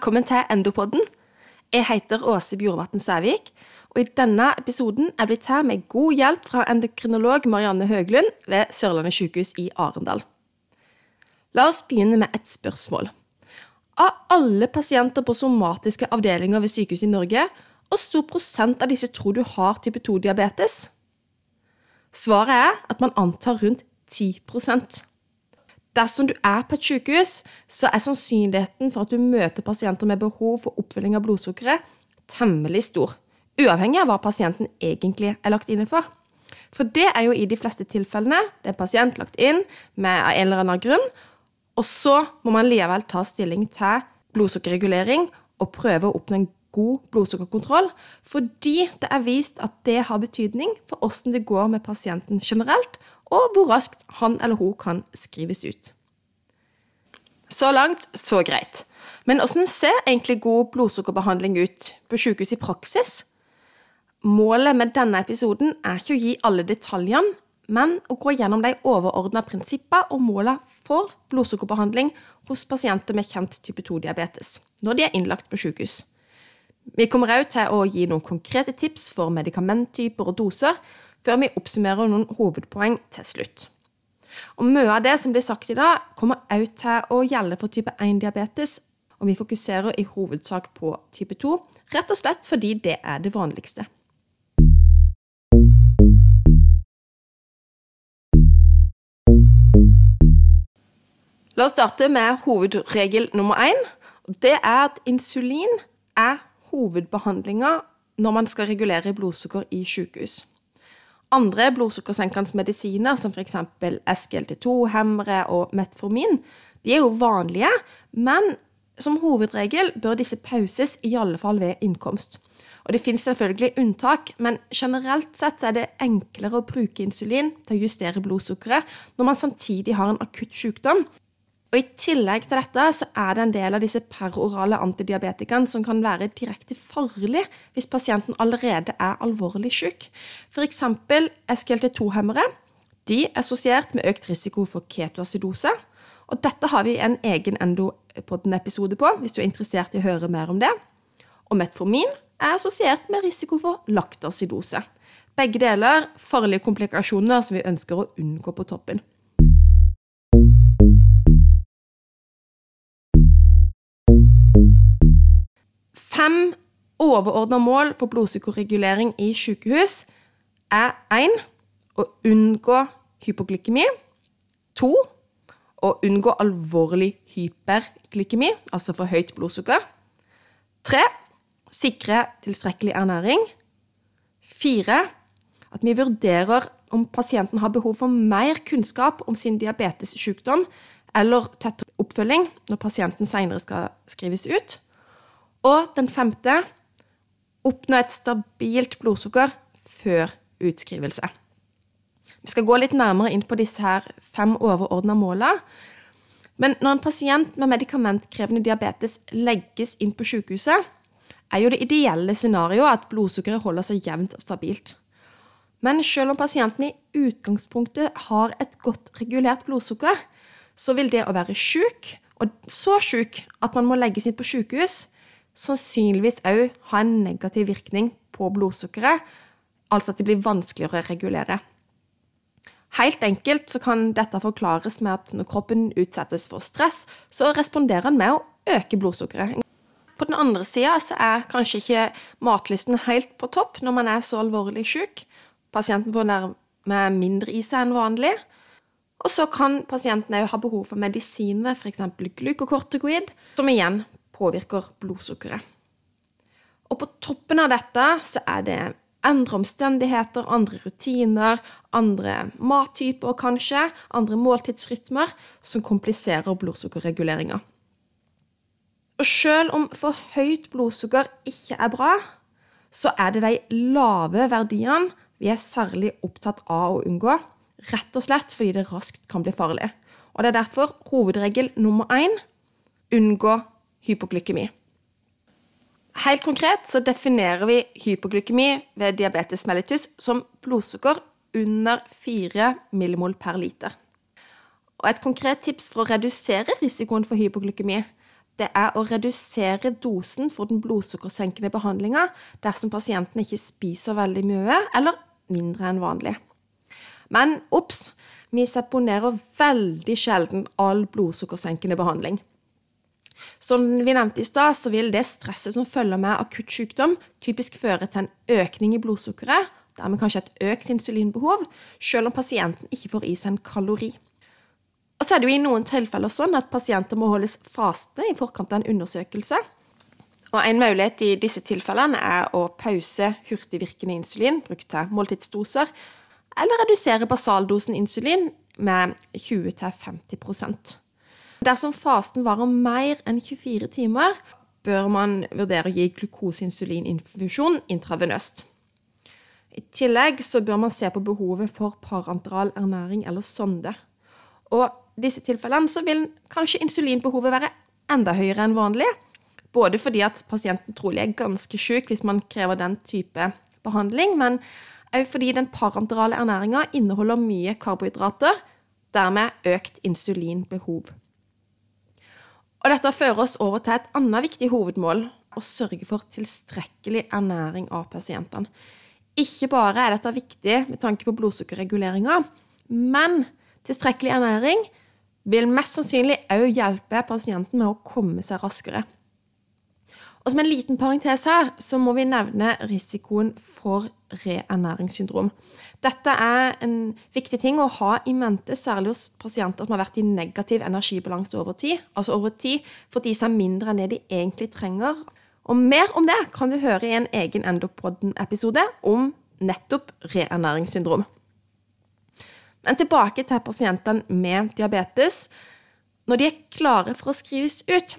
velkommen til Endopodden. Jeg heter Åse Bjorvatn Sævik, og i denne episoden er blitt her med god hjelp fra endokrinolog Marianne Høglund ved Sørlandet sykehus i Arendal. La oss begynne med et spørsmål. Av alle pasienter på somatiske avdelinger ved sykehus i Norge, hvor stor prosent av disse tror du har type 2-diabetes? Svaret er at man antar rundt 10 Dersom du er på et sykehus, så er sannsynligheten for at du møter pasienter med behov for oppfylling av blodsukkeret, temmelig stor, uavhengig av hva pasienten egentlig er lagt inne for. For det er jo i de fleste tilfellene det er en pasient lagt inn med en eller annen grunn, og så må man likevel ta stilling til blodsukkerregulering og prøve å oppnå en god blodsukkerkontroll, fordi det er vist at det har betydning for hvordan det går med pasienten generelt, og hvor raskt han eller hun kan skrives ut. Så langt, så greit. Men hvordan ser egentlig god blodsukkerbehandling ut på sykehus i praksis? Målet med denne episoden er ikke å gi alle detaljene, men å gå gjennom de overordna prinsippene og målene for blodsukkerbehandling hos pasienter med kjent type 2-diabetes, når de er innlagt på sykehus. Vi kommer òg til å gi noen konkrete tips for medikamenttyper og doser, før vi oppsummerer noen hovedpoeng til slutt. Og Mye av det som blir sagt i dag, kommer også til å gjelde for type 1-diabetes, og vi fokuserer i hovedsak på type 2, rett og slett fordi det er det vanligste. La oss starte med hovedregel nummer én. Det er at insulin er hovedbehandlinga når man skal regulere blodsukker i sykehus. Andre blodsukkersenkende medisiner, som f.eks. SGLT2-hemmere og metformin, de er jo vanlige, men som hovedregel bør disse pauses, i alle fall ved innkomst. Og Det finnes selvfølgelig unntak, men generelt sett er det enklere å bruke insulin til å justere blodsukkeret når man samtidig har en akutt sykdom, og I tillegg til dette så er det en del av disse perorale antidiabetikene som kan være direkte farlig hvis pasienten allerede er alvorlig syk. F.eks. SGLT2-hemmere. De er assosiert med økt risiko for ketoacidose. Og dette har vi en egen Endopodden-episode på, hvis du er interessert i å høre mer om det. Og metformin er assosiert med risiko for laktacidose. Begge deler farlige komplikasjoner som vi ønsker å unngå på toppen. Fem overordna mål for blodsukkerregulering i sykehus er 1. Å unngå hypoglykemi. 2. Å unngå alvorlig hyperglykemi, altså for høyt blodsukker. 3. Sikre tilstrekkelig ernæring. 4. At vi vurderer om pasienten har behov for mer kunnskap om sin diabetessykdom eller tettere oppfølging når pasienten senere skal skrives ut. Og den femte oppnå et stabilt blodsukker før utskrivelse. Vi skal gå litt nærmere inn på disse her fem overordna måla. Men når en pasient med medikamentkrevende diabetes legges inn på sykehuset, er jo det ideelle scenarioet at blodsukkeret holder seg jevnt og stabilt. Men selv om pasienten i utgangspunktet har et godt regulert blodsukker, så vil det å være sjuk, og så syk at man må legges inn på sykehus, sannsynligvis òg ha en negativ virkning på blodsukkeret, altså at det blir vanskeligere å regulere. Helt enkelt kan dette forklares med at når kroppen utsettes for stress, så responderer den med å øke blodsukkeret. På den andre sida er kanskje ikke matlysten helt på topp når man er så alvorlig syk. Pasienten får nærmere mindre i seg enn vanlig. Og så kan pasienten òg ha behov for medisiner, f.eks. glukokortikoid, som igjen påvirker blodsukkeret. Og på toppen av dette så er det endre omstendigheter, andre rutiner, andre mattyper kanskje, andre måltidsrytmer, som kompliserer blodsukkerreguleringa. Og selv om for høyt blodsukker ikke er bra, så er det de lave verdiene vi er særlig opptatt av å unngå, rett og slett fordi det raskt kan bli farlig. Og det er derfor hovedregel nummer én unngå hypoglykemi. Helt konkret så definerer vi hypoglykemi ved diabetes mellitus som blodsukker under 4 millimol per liter. Og Et konkret tips for å redusere risikoen for hypoglykemi det er å redusere dosen for den blodsukkersenkende behandlinga dersom pasienten ikke spiser veldig mye eller mindre enn vanlig. Men obs! Vi seponerer veldig sjelden all blodsukkersenkende behandling. Som vi nevnte i stad, så vil det stresset som følger med akutt sykdom, typisk føre til en økning i blodsukkeret, dermed kanskje et økt insulinbehov, selv om pasienten ikke får i seg en kalori. Og så er det jo i noen tilfeller sånn at pasienter må holdes faste i forkant av en undersøkelse. Og En mulighet i disse tilfellene er å pause hurtigvirkende insulin brukt til måltidsdoser, eller redusere basaldosen insulin med 20-50 Dersom fasten varer mer enn 24 timer, bør man vurdere å gi glukoseinsulininfusjon intravenøst. I tillegg så bør man se på behovet for parenteral ernæring eller sonde. Og i disse tilfellene så vil kanskje insulinbehovet være enda høyere enn vanlig. Både fordi at pasienten trolig er ganske syk hvis man krever den type behandling, men òg fordi den parenterale ernæringa inneholder mye karbohydrater, dermed økt insulinbehov. Og dette fører oss over til et annet viktig hovedmål å sørge for tilstrekkelig ernæring av pasientene. Ikke bare er dette viktig med tanke på blodsukkerreguleringa, men tilstrekkelig ernæring vil mest sannsynlig òg hjelpe pasienten med å komme seg raskere. Og Som en liten parentes her, så må vi nevne risikoen for reernæringssyndrom. Dette er en viktig ting å ha i mente, særlig hos pasienter som har vært i negativ energibalanse over tid. Altså over tid fått de seg mindre enn det de egentlig trenger. Og mer om det kan du høre i en egen Endopodden-episode om nettopp reernæringssyndrom. Men tilbake til pasientene med diabetes. Når de er klare for å skrives ut,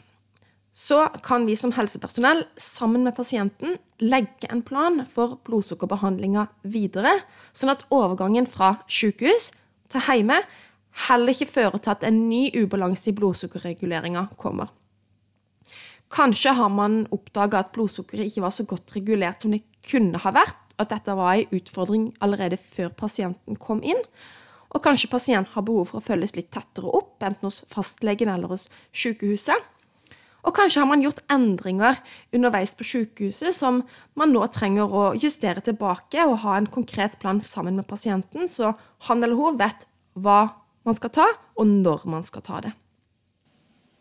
så kan vi som helsepersonell sammen med pasienten legge en plan for blodsukkerbehandlinga videre, sånn at overgangen fra sykehus til hjemme heller ikke fører til at en ny ubalanse i blodsukkerreguleringa kommer. Kanskje har man oppdaga at blodsukkeret ikke var så godt regulert som det kunne ha vært, at dette var en utfordring allerede før pasienten kom inn. Og kanskje pasienten har behov for å følges litt tettere opp, enten hos fastlegen eller hos sykehuset. Og kanskje har man gjort endringer underveis på sykehuset som man nå trenger å justere tilbake og ha en konkret plan sammen med pasienten, så han eller hun vet hva man skal ta, og når man skal ta det.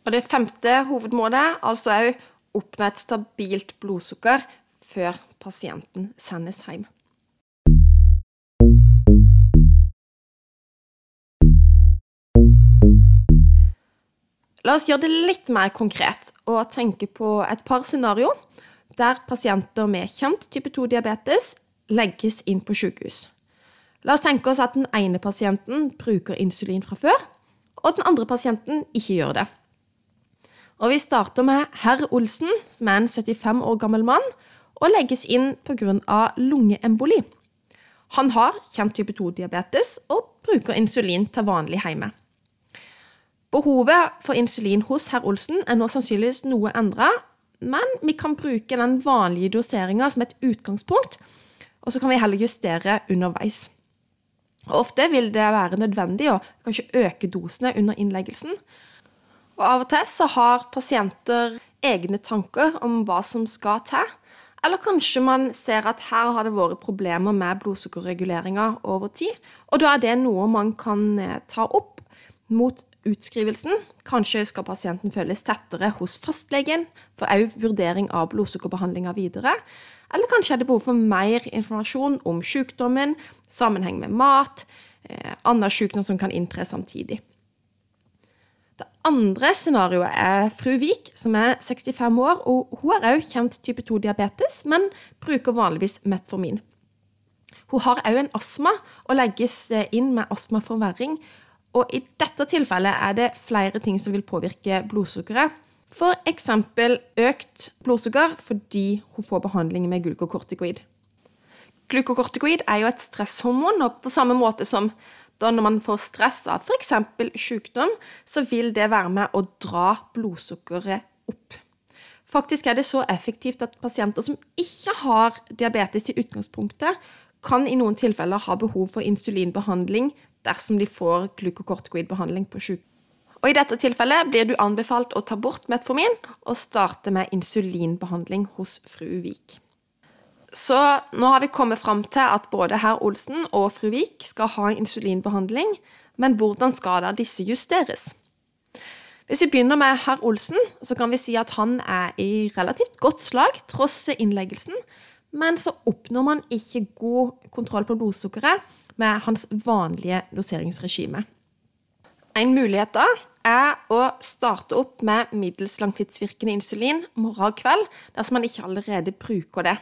Og det femte hovedmålet, altså òg oppnå et stabilt blodsukker før pasienten sendes hjem. La oss gjøre det litt mer konkret og tenke på et par scenario der pasienter med kjent type 2-diabetes legges inn på sykehus. La oss tenke oss at den ene pasienten bruker insulin fra før, og den andre pasienten ikke gjør det. Og Vi starter med herr Olsen, som er en 75 år gammel mann, og legges inn pga. lungeemboli. Han har kjent type 2-diabetes og bruker insulin til vanlig hjemme. Behovet for insulin hos herr Olsen er nå sannsynligvis noe endra, men vi kan bruke den vanlige doseringa som et utgangspunkt, og så kan vi heller justere underveis. ofte vil det være nødvendig å kanskje øke dosene under innleggelsen. Og av og til så har pasienter egne tanker om hva som skal til. Eller kanskje man ser at her har det vært problemer med blodsukkerreguleringa over tid, og da er det noe man kan eh, ta opp mot utskrivelsen. Kanskje skal pasienten følges tettere hos fastlegen for òg vurdering av blodsukkerbehandlinga videre. Eller kanskje er det behov for mer informasjon om sykdommen, sammenheng med mat, eh, annen sykdom som kan inntre samtidig. Det andre scenarioet er fru Vik, som er 65 år. og Hun har òg kjent type 2-diabetes, men bruker vanligvis metformin. Hun har òg en astma og legges inn med astmaforverring og i dette tilfellet er det flere ting som vil påvirke blodsukkeret. F.eks. økt blodsukker fordi hun får behandling med glukokortikoid. Glukokortikoid er jo et stresshormon, og på samme måte som når man får stress av f.eks. sykdom, så vil det være med å dra blodsukkeret opp. Faktisk er det så effektivt at pasienter som ikke har diabetes i utgangspunktet, kan i noen tilfeller ha behov for insulinbehandling dersom de får glukokortikoidbehandling på syk. Og I dette tilfellet blir du anbefalt å ta bort metformin og starte med insulinbehandling hos fru Vik. Så nå har vi kommet fram til at både herr Olsen og fru Vik skal ha insulinbehandling, men hvordan skal da disse justeres? Hvis vi begynner med herr Olsen, så kan vi si at han er i relativt godt slag tross innleggelsen, men så oppnår man ikke god kontroll på blodsukkeret med hans vanlige doseringsregime. En mulighet da er å starte opp med middels langtidsvirkende insulin morgen og kveld dersom man ikke allerede bruker det.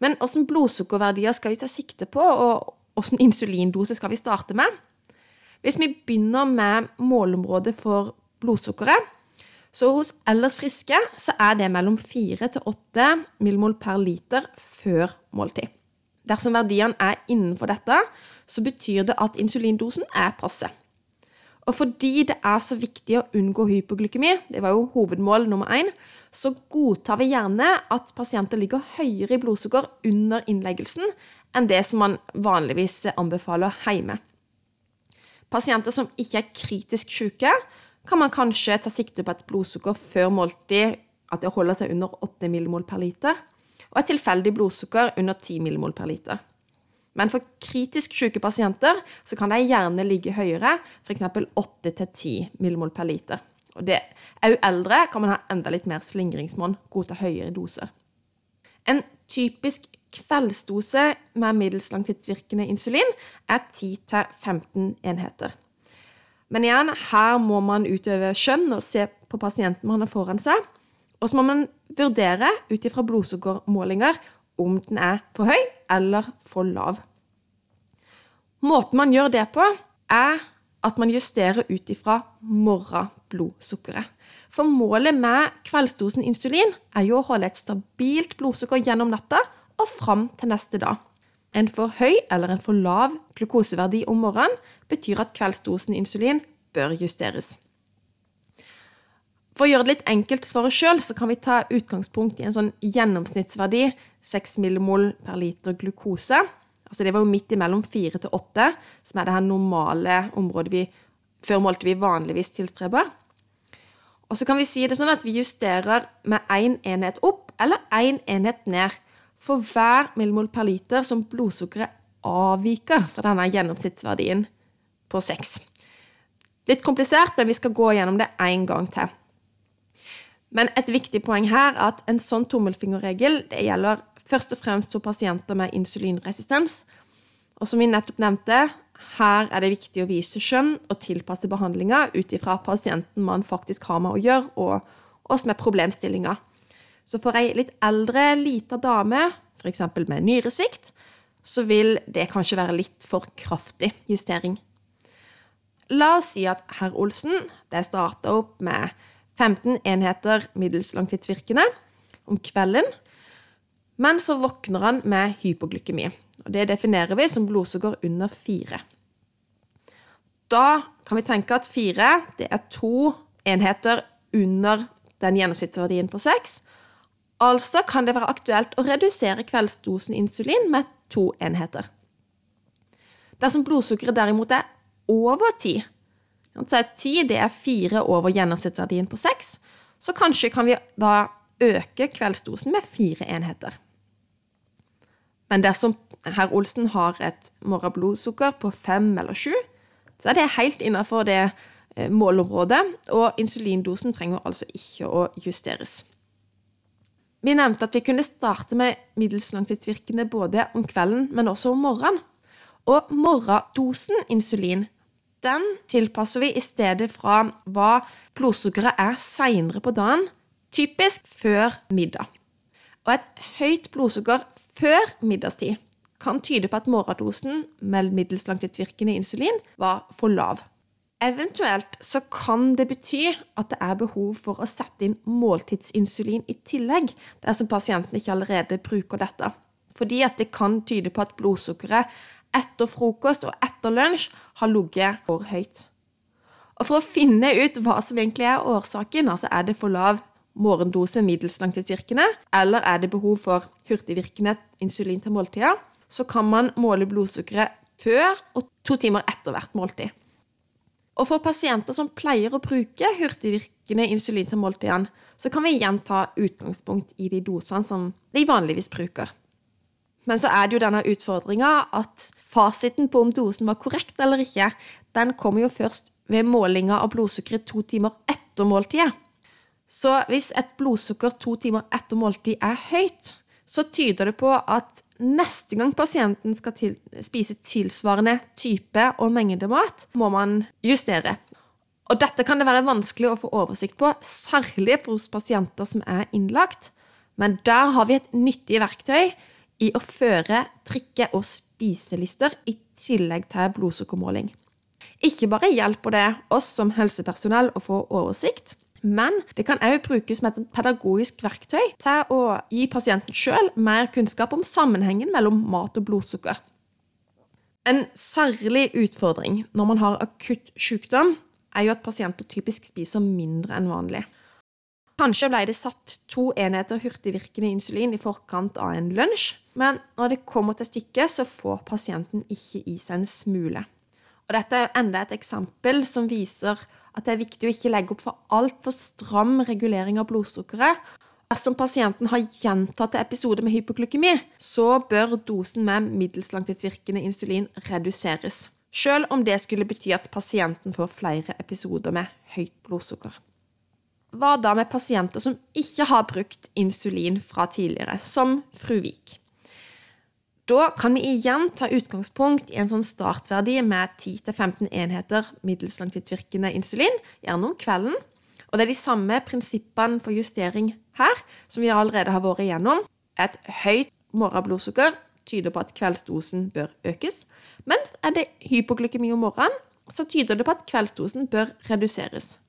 Men hvilke blodsukkerverdier skal vi ta sikte på, og hvilken insulindose skal vi starte med? Hvis vi begynner med målområdet for blodsukkeret, så hos ellers friske så er det mellom 4 til 8 millimol per liter før måltid. Dersom verdiene er innenfor dette, så betyr det at insulindosen er passe. Og fordi det er så viktig å unngå hypoglykemi, det var jo hovedmål nummer én, så godtar vi gjerne at pasienter ligger høyere i blodsukker under innleggelsen enn det som man vanligvis anbefaler hjemme. Pasienter som ikke er kritisk syke, kan man kanskje ta sikte på et blodsukker før måltid at det holder seg under 8 millimol per liter, og et tilfeldig blodsukker under 10 millimol per liter. Men for kritisk syke pasienter så kan de gjerne ligge høyere, f.eks. 8-10 millimol per liter. Og det, er jo eldre kan man ha enda litt mer slingringsmonn, godta høyere doser. En typisk kveldsdose med middels langtidsvirkende insulin er 10-15 enheter. Men igjen, her må man utøve skjønn og se på pasienten man har foran seg. Og så må man vurdere ut ifra blodsukkermålinger om den er for høy eller for lav. Måten man gjør det på, er at man justerer ut ifra morgenblodsukkeret. For målet med kveldsdosen insulin er jo å holde et stabilt blodsukker gjennom natta og fram til neste dag. En for høy eller en for lav glukoseverdi om morgenen betyr at kveldsdosen insulin bør justeres. For å gjøre det litt enkelt for oss sjøl, kan vi ta utgangspunkt i en sånn gjennomsnittsverdi 6 millimol per liter glukose. Altså det var jo midt imellom 4 til 8, som er det her normale området vi før målte vi vanligvis tilstreber. Og så kan vi si det sånn at vi justerer med én en enhet opp eller én en enhet ned for hver millimol per liter som blodsukkeret avviker fra denne gjennomsnittsverdien på 6. Litt komplisert, men vi skal gå gjennom det én gang til. Men et viktig poeng her er at en sånn tommelfingerregel det gjelder først og fremst for pasienter med insulinresistens. Og som vi nettopp nevnte, her er det viktig å vise skjønn og tilpasse behandlinga ut ifra pasienten man faktisk har med å gjøre, og, og som er problemstillinga. Så for ei litt eldre, lita dame, f.eks. med nyresvikt, så vil det kanskje være litt for kraftig justering. La oss si at herr Olsen det starta opp med 15 enheter middels langtidsvirkende om kvelden. Men så våkner han med hypoglykemi. og Det definerer vi som blodsukker under 4. Da kan vi tenke at 4 det er to enheter under den gjennomsnittsverdien på 6. Altså kan det være aktuelt å redusere kveldsdosen insulin med to enheter. Dersom blodsukkeret derimot er over ti, så ti det er fire over gjennomsnittsverdien på seks, så kanskje kan vi da øke kveldsdosen med fire enheter. Men dersom herr Olsen har et morgenblodsukker på fem eller sju, så er det helt innenfor det eh, målområdet, og insulindosen trenger altså ikke å justeres. Vi nevnte at vi kunne starte med middels langtidsvirkende både om kvelden, men også om morgenen. Og morgendosen insulin den tilpasser vi i stedet fra hva blodsukkeret er seinere på dagen, typisk før middag. Og et høyt blodsukker før middagstid kan tyde på at morgendosen med middels langtidsvirkende insulin var for lav. Eventuelt så kan det bety at det er behov for å sette inn måltidsinsulin i tillegg, dersom pasienten ikke allerede bruker dette. Fordi at det kan tyde på at blodsukkeret etter frokost og etter lunsj har ligget for høyt. Og For å finne ut hva som egentlig er årsaken, altså er det for lav morgendose middels langtidsvirkende, eller er det behov for hurtigvirkende insulin til måltida, så kan man måle blodsukkeret før og to timer etter hvert måltid. Og for pasienter som pleier å bruke hurtigvirkende insulin til måltidene, så kan vi igjen ta utgangspunkt i de dosene som de vanligvis bruker. Men så er det jo denne utfordringa at fasiten på om dosen var korrekt eller ikke, den kommer jo først ved målinga av blodsukkeret to timer etter måltidet. Så hvis et blodsukker to timer etter måltid er høyt, så tyder det på at neste gang pasienten skal til, spise tilsvarende type og mengde mat, må man justere. Og dette kan det være vanskelig å få oversikt på, særlig for hos pasienter som er innlagt. Men der har vi et nyttig verktøy i å føre trikke- og spiselister i tillegg til blodsukkermåling. Ikke bare hjelper det oss som helsepersonell å få oversikt, men det kan òg brukes som et pedagogisk verktøy til å gi pasienten sjøl mer kunnskap om sammenhengen mellom mat og blodsukker. En særlig utfordring når man har akutt sykdom, er jo at pasienter typisk spiser mindre enn vanlig. Kanskje ble det satt to enheter hurtigvirkende insulin i forkant av en lunsj, men når det kommer til stykket, så får pasienten ikke i seg en smule. Og dette er enda et eksempel som viser at det er viktig å ikke legge opp for altfor stram regulering av blodsukkeret. Dersom pasienten har gjentatte episoder med hypoglykemi, så bør dosen med middels langtidsvirkende insulin reduseres. Selv om det skulle bety at pasienten får flere episoder med høyt blodsukker. Hva da med pasienter som ikke har brukt insulin fra tidligere, som fru Vik? Da kan vi igjen ta utgangspunkt i en sånn startverdi med 10-15 enheter middels langtidsvirkende insulin, gjerne om kvelden. Og det er de samme prinsippene for justering her som vi allerede har vært igjennom. Et høyt morgenblodsukker tyder på at kveldsdosen bør økes, mens er det hypoglykemi om morgenen, så tyder det på at kveldsdosen bør reduseres.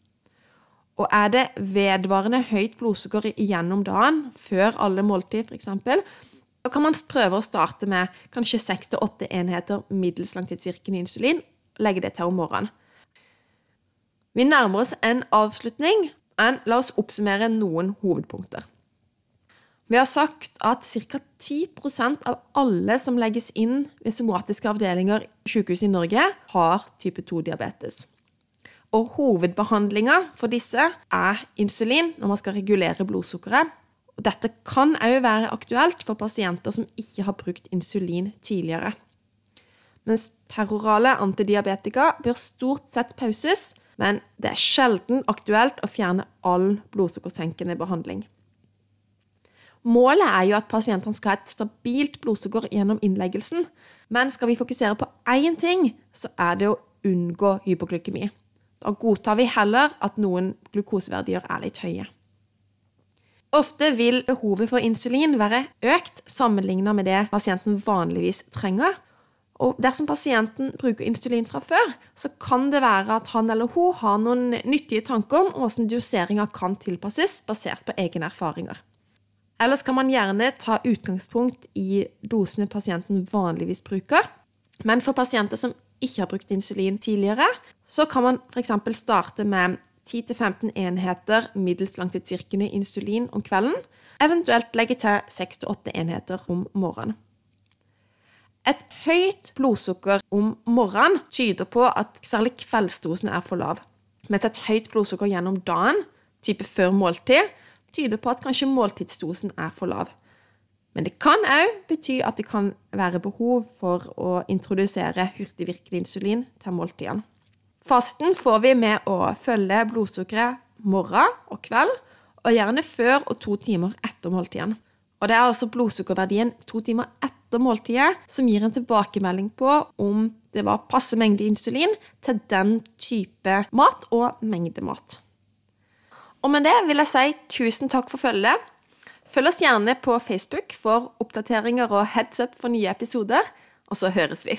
Og er det vedvarende høyt blodsukker gjennom dagen, før alle måltid f.eks., da kan man prøve å starte med kanskje seks til åtte enheter middels langtidsvirkende insulin, legge det til om morgenen. Vi nærmer oss en avslutning, men la oss oppsummere noen hovedpunkter. Vi har sagt at ca. 10% av alle som legges inn ved somatiske avdelinger i sykehus i Norge, har type 2-diabetes. Og hovedbehandlinga for disse er insulin når man skal regulere blodsukkeret, og dette kan òg være aktuelt for pasienter som ikke har brukt insulin tidligere. Mens perorale antidiabetika bør stort sett pauses, men det er sjelden aktuelt å fjerne all blodsukkersenkende behandling. Målet er jo at pasientene skal ha et stabilt blodsukker gjennom innleggelsen, men skal vi fokusere på én ting, så er det å unngå hypoglykemi. Da godtar vi heller at noen glukoseverdier er litt høye. Ofte vil behovet for insulin være økt sammenlignet med det pasienten vanligvis trenger. Og dersom pasienten bruker insulin fra før, så kan det være at han eller hun har noen nyttige tanker om hvordan doseringa kan tilpasses, basert på egne erfaringer. Ellers kan man gjerne ta utgangspunkt i dosene pasienten vanligvis bruker. Men for pasienter som ikke har brukt insulin tidligere, så kan man f.eks. starte med 10-15 enheter middels langtidsvirkende insulin om kvelden, eventuelt legge til 6-8 enheter om morgenen. Et høyt blodsukker om morgenen tyder på at særlig kveldsdosen er for lav, mens et høyt blodsukker gjennom dagen, type før måltid, tyder på at kanskje måltidsdosen er for lav. Men det kan òg bety at det kan være behov for å introdusere hurtigvirkende insulin til måltidene. Fasten får vi med å følge blodsukkeret morgen og kveld, og gjerne før og to timer etter måltiden. Og det er altså blodsukkerverdien to timer etter måltidet som gir en tilbakemelding på om det var passe mengde insulin til den type mat og mengde mat. Og med det vil jeg si tusen takk for følget. Følg oss gjerne på Facebook for oppdateringer og heads up for nye episoder, og så høres vi.